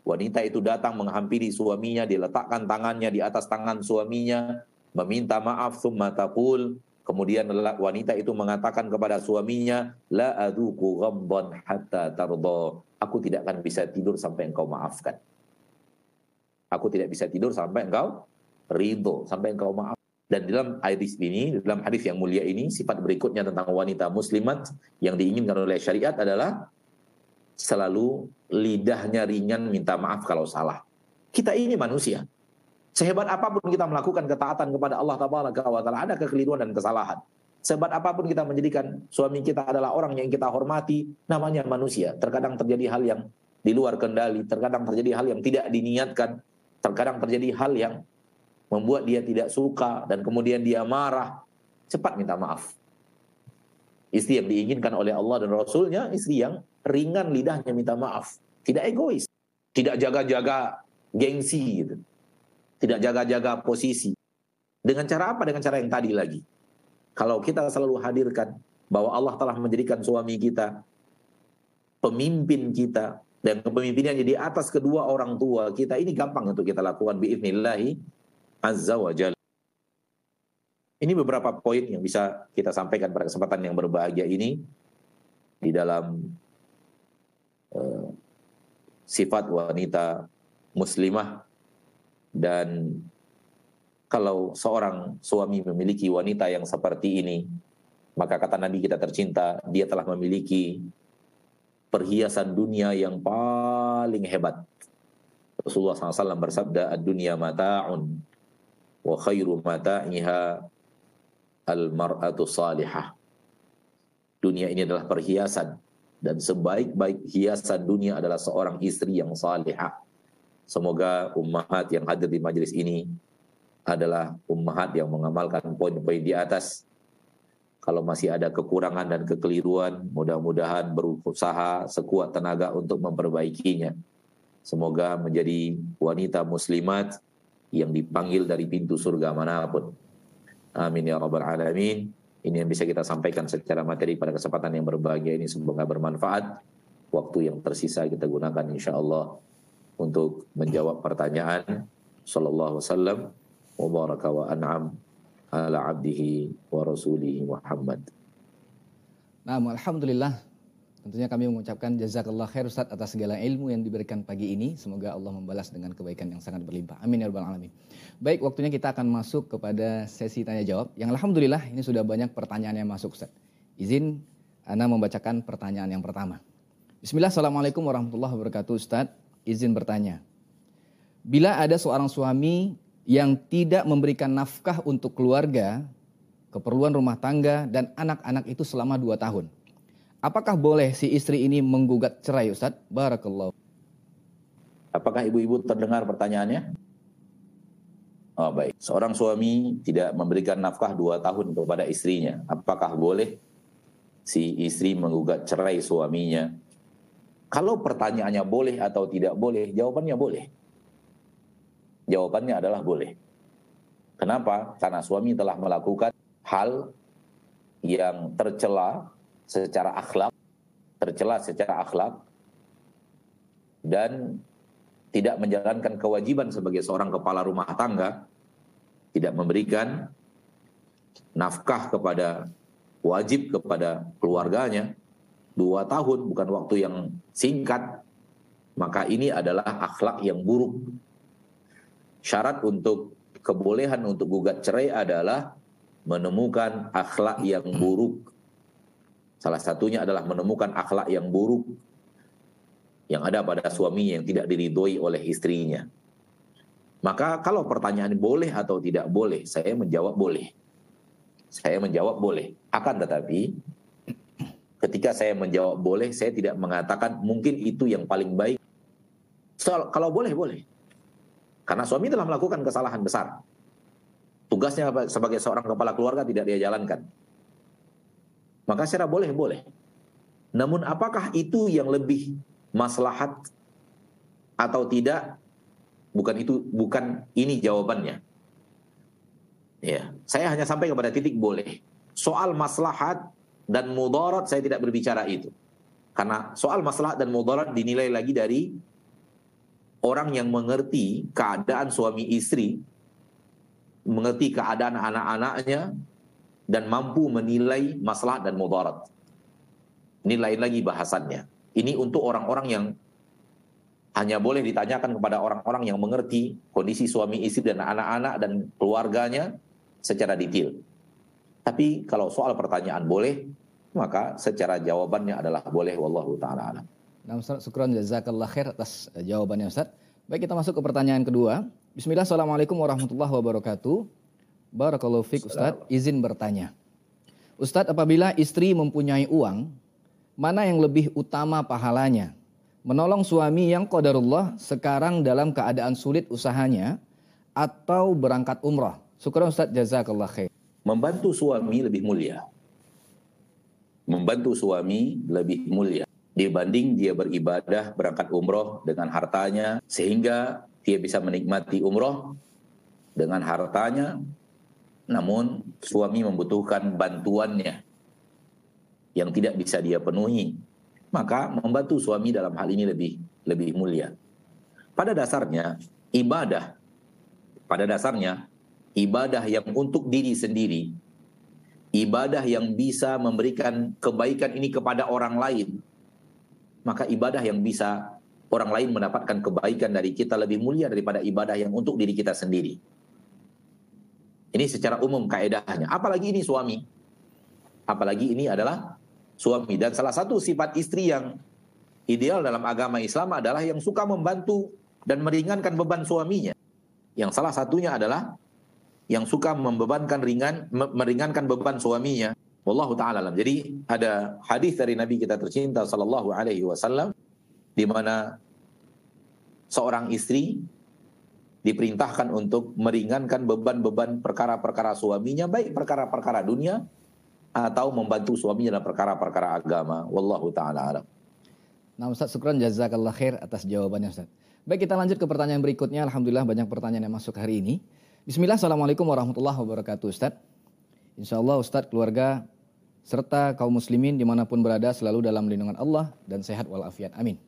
Wanita itu datang menghampiri suaminya, diletakkan tangannya di atas tangan suaminya, meminta maaf summa taqul. Kemudian wanita itu mengatakan kepada suaminya la aduku ghamdan hatta tarda aku tidak akan bisa tidur sampai engkau maafkan. Aku tidak bisa tidur sampai engkau ridho sampai engkau maaf dan dalam hadis ini dalam hadis yang mulia ini sifat berikutnya tentang wanita muslimat yang diinginkan oleh syariat adalah selalu lidahnya ringan minta maaf kalau salah. Kita ini manusia. Sehebat apa pun kita melakukan ketaatan kepada Allah Taala, ada kekeliruan dan kesalahan. Sehebat apa pun kita menjadikan suami kita adalah orang yang kita hormati, namanya manusia. Terkadang terjadi hal yang di luar kendali, terkadang terjadi hal yang tidak diniatkan, terkadang terjadi hal yang membuat dia tidak suka dan kemudian dia marah. Cepat minta maaf. Istri yang diinginkan oleh Allah dan Rasulnya, istri yang ringan lidahnya minta maaf. Tidak egois. Tidak jaga-jaga gengsi gitu. Tidak jaga-jaga posisi. Dengan cara apa? Dengan cara yang tadi lagi. Kalau kita selalu hadirkan bahwa Allah telah menjadikan suami kita pemimpin kita dan kepemimpinannya di atas kedua orang tua kita ini gampang untuk kita lakukan biiznillahi azza wa jalla. Ini beberapa poin yang bisa kita sampaikan pada kesempatan yang berbahagia ini di dalam uh, sifat wanita muslimah dan kalau seorang suami memiliki wanita yang seperti ini maka kata Nabi kita tercinta dia telah memiliki perhiasan dunia yang paling hebat Rasulullah SAW bersabda ad-dunya mata'un wa khairu mata'iha al-mar'atu salihah. Dunia ini adalah perhiasan dan sebaik-baik hiasan dunia adalah seorang istri yang salihah. Semoga ummahat yang hadir di majelis ini adalah ummahat yang mengamalkan poin-poin di atas. Kalau masih ada kekurangan dan kekeliruan, mudah-mudahan berusaha sekuat tenaga untuk memperbaikinya. Semoga menjadi wanita muslimat yang dipanggil dari pintu surga mana pun Amin ya rabbal alamin. Ini yang bisa kita sampaikan secara materi pada kesempatan yang berbahagia ini semoga bermanfaat. Waktu yang tersisa kita gunakan insya Allah untuk menjawab pertanyaan. Sallallahu wasallam wa baraka wa an'am ala abdihi wa rasulihi Muhammad. Nah, alhamdulillah Tentunya kami mengucapkan jazakallah khair Ustaz atas segala ilmu yang diberikan pagi ini. Semoga Allah membalas dengan kebaikan yang sangat berlimpah. Amin ya rabbal alamin. Baik, waktunya kita akan masuk kepada sesi tanya jawab. Yang alhamdulillah ini sudah banyak pertanyaan yang masuk Ustaz. Izin Anda membacakan pertanyaan yang pertama. Bismillah, Assalamualaikum warahmatullahi wabarakatuh Ustaz. Izin bertanya. Bila ada seorang suami yang tidak memberikan nafkah untuk keluarga, keperluan rumah tangga, dan anak-anak itu selama dua tahun Apakah boleh si istri ini menggugat cerai Ustaz? Barakallah. Apakah ibu-ibu terdengar pertanyaannya? Oh baik. Seorang suami tidak memberikan nafkah dua tahun kepada istrinya. Apakah boleh si istri menggugat cerai suaminya? Kalau pertanyaannya boleh atau tidak boleh, jawabannya boleh. Jawabannya adalah boleh. Kenapa? Karena suami telah melakukan hal yang tercela secara akhlak, tercela secara akhlak, dan tidak menjalankan kewajiban sebagai seorang kepala rumah tangga, tidak memberikan nafkah kepada wajib kepada keluarganya dua tahun bukan waktu yang singkat maka ini adalah akhlak yang buruk. Syarat untuk kebolehan untuk gugat cerai adalah menemukan akhlak yang buruk Salah satunya adalah menemukan akhlak yang buruk yang ada pada suami yang tidak diridhoi oleh istrinya. Maka kalau pertanyaan boleh atau tidak boleh, saya menjawab boleh. Saya menjawab boleh. Akan tetapi ketika saya menjawab boleh, saya tidak mengatakan mungkin itu yang paling baik. Soal, kalau boleh, boleh. Karena suami telah melakukan kesalahan besar. Tugasnya sebagai seorang kepala keluarga tidak dia jalankan. Maka secara boleh, boleh. Namun apakah itu yang lebih maslahat atau tidak? Bukan itu, bukan ini jawabannya. Ya, saya hanya sampai kepada titik boleh. Soal maslahat dan mudarat saya tidak berbicara itu. Karena soal maslahat dan mudarat dinilai lagi dari orang yang mengerti keadaan suami istri, mengerti keadaan anak-anaknya, dan mampu menilai maslahat dan mudarat. Ini lain lagi bahasannya. Ini untuk orang-orang yang hanya boleh ditanyakan kepada orang-orang yang mengerti kondisi suami istri dan anak-anak dan keluarganya secara detail. Tapi kalau soal pertanyaan boleh, maka secara jawabannya adalah boleh wallahu taala alam. Nah, Ustaz, syukran jazakallah khair atas eh, jawabannya Ustaz. Baik, kita masuk ke pertanyaan kedua. Bismillah, Assalamualaikum warahmatullahi wabarakatuh. Barakallahu fiq Ustaz, izin bertanya. Ustadz, apabila istri mempunyai uang, mana yang lebih utama pahalanya? Menolong suami yang qadarullah sekarang dalam keadaan sulit usahanya atau berangkat umrah? Syukur Ustadz, jazakallah khair. Membantu suami lebih mulia. Membantu suami lebih mulia dibanding dia beribadah berangkat umroh dengan hartanya sehingga dia bisa menikmati umroh dengan hartanya namun suami membutuhkan bantuannya yang tidak bisa dia penuhi maka membantu suami dalam hal ini lebih lebih mulia pada dasarnya ibadah pada dasarnya ibadah yang untuk diri sendiri ibadah yang bisa memberikan kebaikan ini kepada orang lain maka ibadah yang bisa orang lain mendapatkan kebaikan dari kita lebih mulia daripada ibadah yang untuk diri kita sendiri. Ini secara umum kaedahnya. Apalagi ini suami. Apalagi ini adalah suami. Dan salah satu sifat istri yang ideal dalam agama Islam adalah yang suka membantu dan meringankan beban suaminya. Yang salah satunya adalah yang suka membebankan ringan, meringankan beban suaminya. Wallahu taala alam. Jadi ada hadis dari Nabi kita tercinta sallallahu alaihi wasallam di mana seorang istri diperintahkan untuk meringankan beban-beban perkara-perkara suaminya baik perkara-perkara dunia atau membantu suaminya dalam perkara-perkara agama. Wallahu taala alam. Nah Ustaz Sukron jazakallah khair atas jawabannya Ustaz. Baik kita lanjut ke pertanyaan berikutnya. Alhamdulillah banyak pertanyaan yang masuk hari ini. Bismillah, Assalamualaikum warahmatullahi wabarakatuh Ustaz. Insya Allah Ustaz keluarga serta kaum muslimin di mana pun berada selalu dalam lindungan Allah dan sehat walafiat. Amin.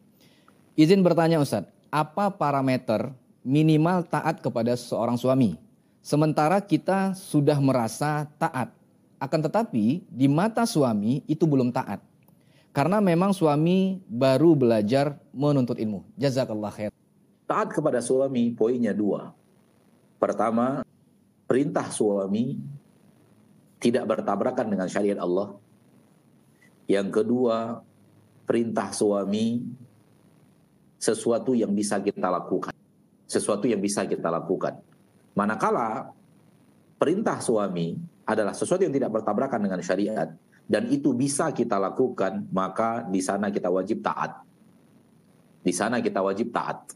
Izin bertanya Ustadz, apa parameter minimal taat kepada seorang suami? Sementara kita sudah merasa taat, akan tetapi di mata suami itu belum taat. Karena memang suami baru belajar menuntut ilmu. Jazakallah khair. Taat kepada suami poinnya dua. Pertama, perintah suami tidak bertabrakan dengan syariat Allah. Yang kedua, perintah suami sesuatu yang bisa kita lakukan. Sesuatu yang bisa kita lakukan. Manakala perintah suami adalah sesuatu yang tidak bertabrakan dengan syariat dan itu bisa kita lakukan, maka di sana kita wajib taat. Di sana kita wajib taat.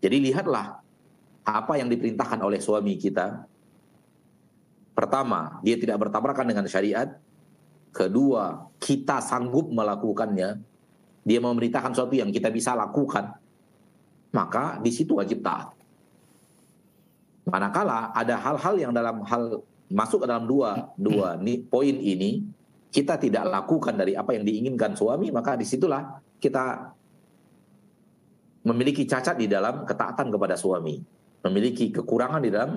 Jadi lihatlah apa yang diperintahkan oleh suami kita Pertama, dia tidak bertabrakan dengan syariat. Kedua, kita sanggup melakukannya. Dia memerintahkan sesuatu yang kita bisa lakukan. Maka di situ wajib taat. Manakala ada hal-hal yang dalam hal masuk ke dalam dua dua nih, poin ini kita tidak lakukan dari apa yang diinginkan suami, maka di situlah kita memiliki cacat di dalam ketaatan kepada suami, memiliki kekurangan di dalam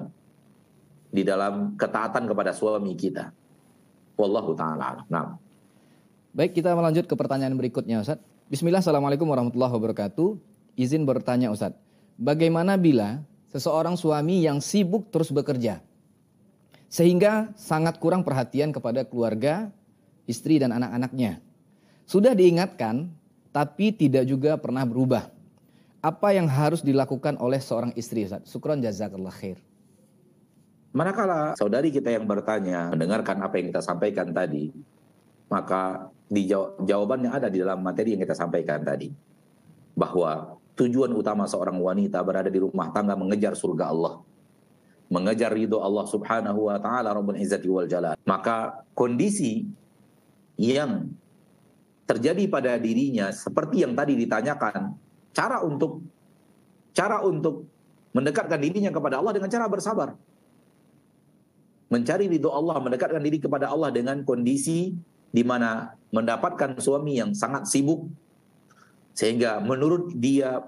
di dalam ketaatan kepada suami kita. Wallahu taala. Nah. Baik, kita melanjut ke pertanyaan berikutnya Ustaz. Bismillah, Assalamualaikum warahmatullahi wabarakatuh. Izin bertanya Ustaz, bagaimana bila seseorang suami yang sibuk terus bekerja sehingga sangat kurang perhatian kepada keluarga, istri dan anak-anaknya. Sudah diingatkan tapi tidak juga pernah berubah. Apa yang harus dilakukan oleh seorang istri Ustaz? Syukron jazakallah khair. Manakala saudari kita yang bertanya, mendengarkan apa yang kita sampaikan tadi, maka di jawabannya ada di dalam materi yang kita sampaikan tadi. bahwa tujuan utama seorang wanita berada di rumah tangga mengejar surga Allah. Mengejar ridho Allah Subhanahu wa taala Rabbul Izzati wal Jalal. Maka kondisi yang terjadi pada dirinya seperti yang tadi ditanyakan cara untuk cara untuk mendekatkan dirinya kepada Allah dengan cara bersabar. Mencari ridho Allah mendekatkan diri kepada Allah dengan kondisi di mana mendapatkan suami yang sangat sibuk sehingga menurut dia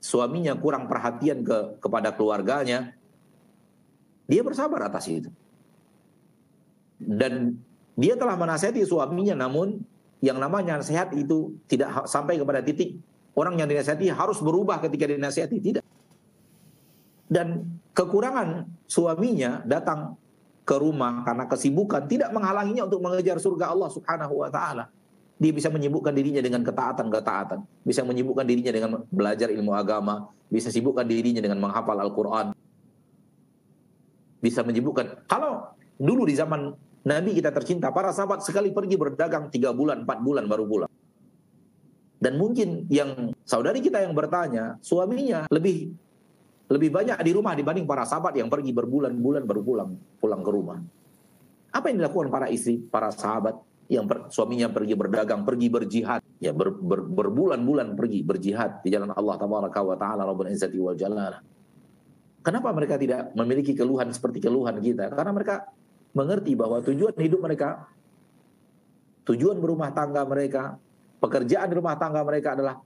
suaminya kurang perhatian ke kepada keluarganya, dia bersabar atas itu. Dan dia telah menasihati suaminya namun yang namanya nasihat itu tidak sampai kepada titik orang yang dinasihati harus berubah ketika dinasihati tidak. Dan kekurangan suaminya datang ke rumah karena kesibukan tidak menghalanginya untuk mengejar surga Allah Subhanahu wa taala. Dia bisa menyibukkan dirinya dengan ketaatan-ketaatan. Bisa menyibukkan dirinya dengan belajar ilmu agama. Bisa sibukkan dirinya dengan menghafal Al-Quran. Bisa menyibukkan. Kalau dulu di zaman Nabi kita tercinta, para sahabat sekali pergi berdagang tiga bulan, empat bulan baru pulang. Dan mungkin yang saudari kita yang bertanya, suaminya lebih lebih banyak di rumah dibanding para sahabat yang pergi berbulan-bulan baru pulang pulang ke rumah. Apa yang dilakukan para istri, para sahabat? Yang per, suaminya pergi berdagang, pergi berjihad, ya ber, ber, berbulan-bulan pergi berjihad di jalan Allah tabaraka wa taala rabbul izzati wal jalal. Kenapa mereka tidak memiliki keluhan seperti keluhan kita? Karena mereka mengerti bahwa tujuan hidup mereka, tujuan berumah tangga mereka, pekerjaan rumah tangga mereka adalah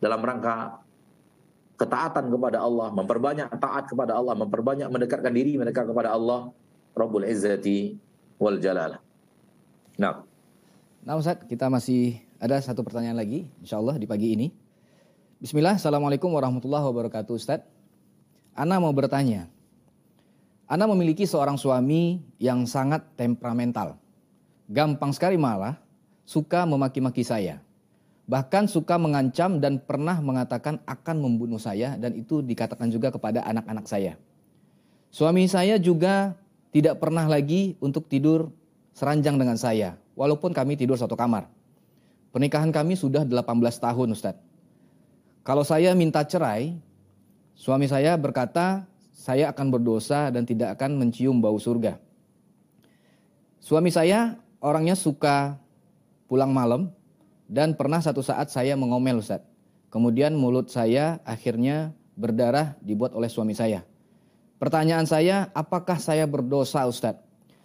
dalam rangka ketaatan kepada Allah, memperbanyak taat kepada Allah, memperbanyak mendekatkan diri mereka kepada Allah Rabbul Izzati wal Jalal. Nah. Nah Ustaz, kita masih ada satu pertanyaan lagi insya Allah di pagi ini. Bismillah, Assalamualaikum warahmatullahi wabarakatuh Ustaz. Ana mau bertanya. Ana memiliki seorang suami yang sangat temperamental. Gampang sekali malah suka memaki-maki saya. Bahkan suka mengancam dan pernah mengatakan akan membunuh saya dan itu dikatakan juga kepada anak-anak saya. Suami saya juga tidak pernah lagi untuk tidur seranjang dengan saya, walaupun kami tidur satu kamar. Pernikahan kami sudah 18 tahun Ustadz. Kalau saya minta cerai, suami saya berkata saya akan berdosa dan tidak akan mencium bau surga. Suami saya orangnya suka pulang malam dan pernah satu saat saya mengomel Ustadz. Kemudian mulut saya akhirnya berdarah dibuat oleh suami saya. Pertanyaan saya, apakah saya berdosa Ustadz?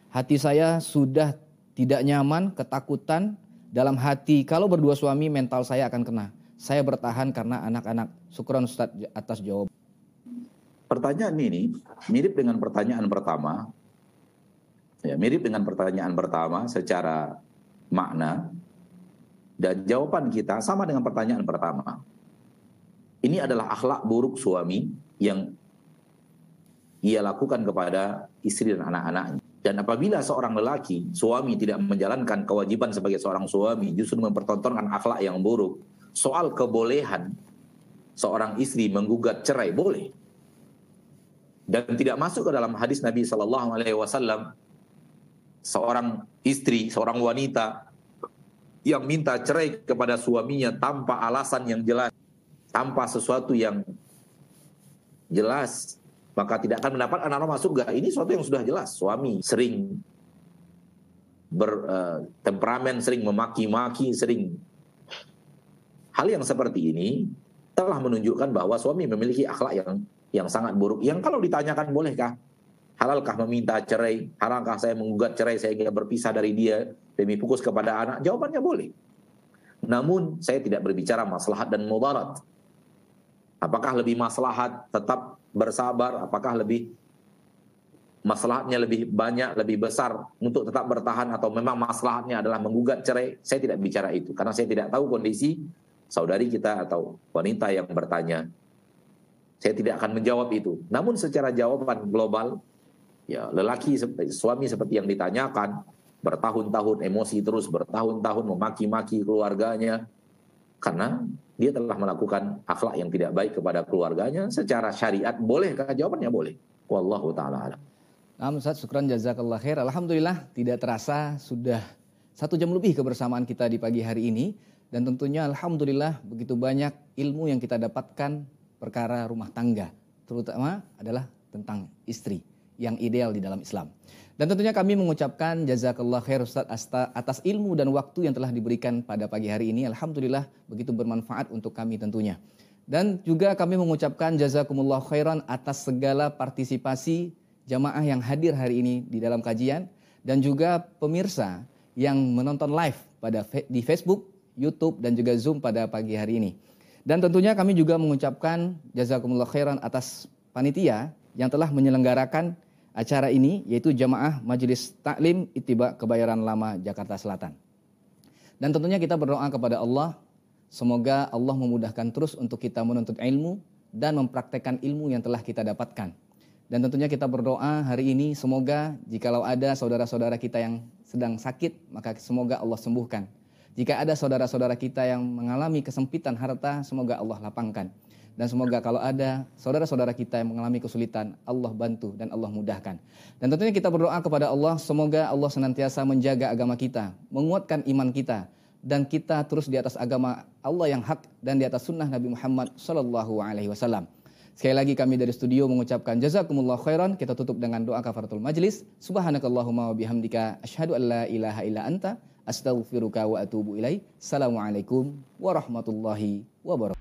Hati saya sudah tidak nyaman, ketakutan dalam hati. Kalau berdua suami mental saya akan kena. Saya bertahan karena anak-anak. Syukron Ustaz atas jawab. Pertanyaan ini mirip dengan pertanyaan pertama. Ya, mirip dengan pertanyaan pertama secara makna dan jawaban kita sama dengan pertanyaan pertama. Ini adalah akhlak buruk suami yang ia lakukan kepada istri dan anak-anaknya. Dan apabila seorang lelaki, suami tidak menjalankan kewajiban sebagai seorang suami, justru mempertontonkan akhlak yang buruk, soal kebolehan seorang istri menggugat cerai boleh. Dan tidak masuk ke dalam hadis Nabi Shallallahu Alaihi Wasallam seorang istri, seorang wanita yang minta cerai kepada suaminya tanpa alasan yang jelas, tanpa sesuatu yang jelas maka tidak akan mendapat anak anak masuk surga. Ini sesuatu yang sudah jelas. Suami sering bertemperamen, uh, sering memaki-maki, sering hal yang seperti ini telah menunjukkan bahwa suami memiliki akhlak yang yang sangat buruk. Yang kalau ditanyakan bolehkah halalkah meminta cerai, halalkah saya menggugat cerai saya berpisah dari dia demi fokus kepada anak? Jawabannya boleh. Namun saya tidak berbicara maslahat dan mudarat. Apakah lebih maslahat tetap bersabar? Apakah lebih masalahnya lebih banyak, lebih besar untuk tetap bertahan atau memang masalahnya adalah menggugat cerai? Saya tidak bicara itu karena saya tidak tahu kondisi saudari kita atau wanita yang bertanya. Saya tidak akan menjawab itu. Namun secara jawaban global, ya lelaki suami seperti yang ditanyakan bertahun-tahun emosi terus bertahun-tahun memaki-maki keluarganya karena dia telah melakukan akhlak yang tidak baik kepada keluarganya. Secara syariat bolehkah? Jawabannya boleh. Wallahu taala alam. Nah, Ustaz, syukran jazakallah khair. Alhamdulillah tidak terasa sudah satu jam lebih kebersamaan kita di pagi hari ini. Dan tentunya alhamdulillah begitu banyak ilmu yang kita dapatkan perkara rumah tangga, terutama adalah tentang istri yang ideal di dalam Islam. Dan tentunya kami mengucapkan jazakallah khair Ustaz atas ilmu dan waktu yang telah diberikan pada pagi hari ini. Alhamdulillah begitu bermanfaat untuk kami tentunya. Dan juga kami mengucapkan jazakumullah khairan atas segala partisipasi jamaah yang hadir hari ini di dalam kajian dan juga pemirsa yang menonton live pada di Facebook, YouTube dan juga Zoom pada pagi hari ini. Dan tentunya kami juga mengucapkan jazakumullah khairan atas panitia yang telah menyelenggarakan acara ini yaitu jamaah Majelis Taklim Itiba Kebayoran Lama Jakarta Selatan. Dan tentunya kita berdoa kepada Allah Semoga Allah memudahkan terus untuk kita menuntut ilmu dan mempraktekkan ilmu yang telah kita dapatkan. Dan tentunya kita berdoa hari ini semoga jikalau ada saudara-saudara kita yang sedang sakit, maka semoga Allah sembuhkan. Jika ada saudara-saudara kita yang mengalami kesempitan harta, semoga Allah lapangkan. Dan semoga kalau ada saudara-saudara kita yang mengalami kesulitan, Allah bantu dan Allah mudahkan. Dan tentunya kita berdoa kepada Allah, semoga Allah senantiasa menjaga agama kita, menguatkan iman kita, dan kita terus di atas agama Allah yang hak dan di atas sunnah Nabi Muhammad Sallallahu Alaihi Wasallam. Sekali lagi kami dari studio mengucapkan jazakumullah khairan. Kita tutup dengan doa kafaratul majlis. Subhanakallahumma wa bihamdika asyhadu an la ilaha illa anta astaghfiruka wa atubu ilaih. Assalamualaikum warahmatullahi wabarakatuh.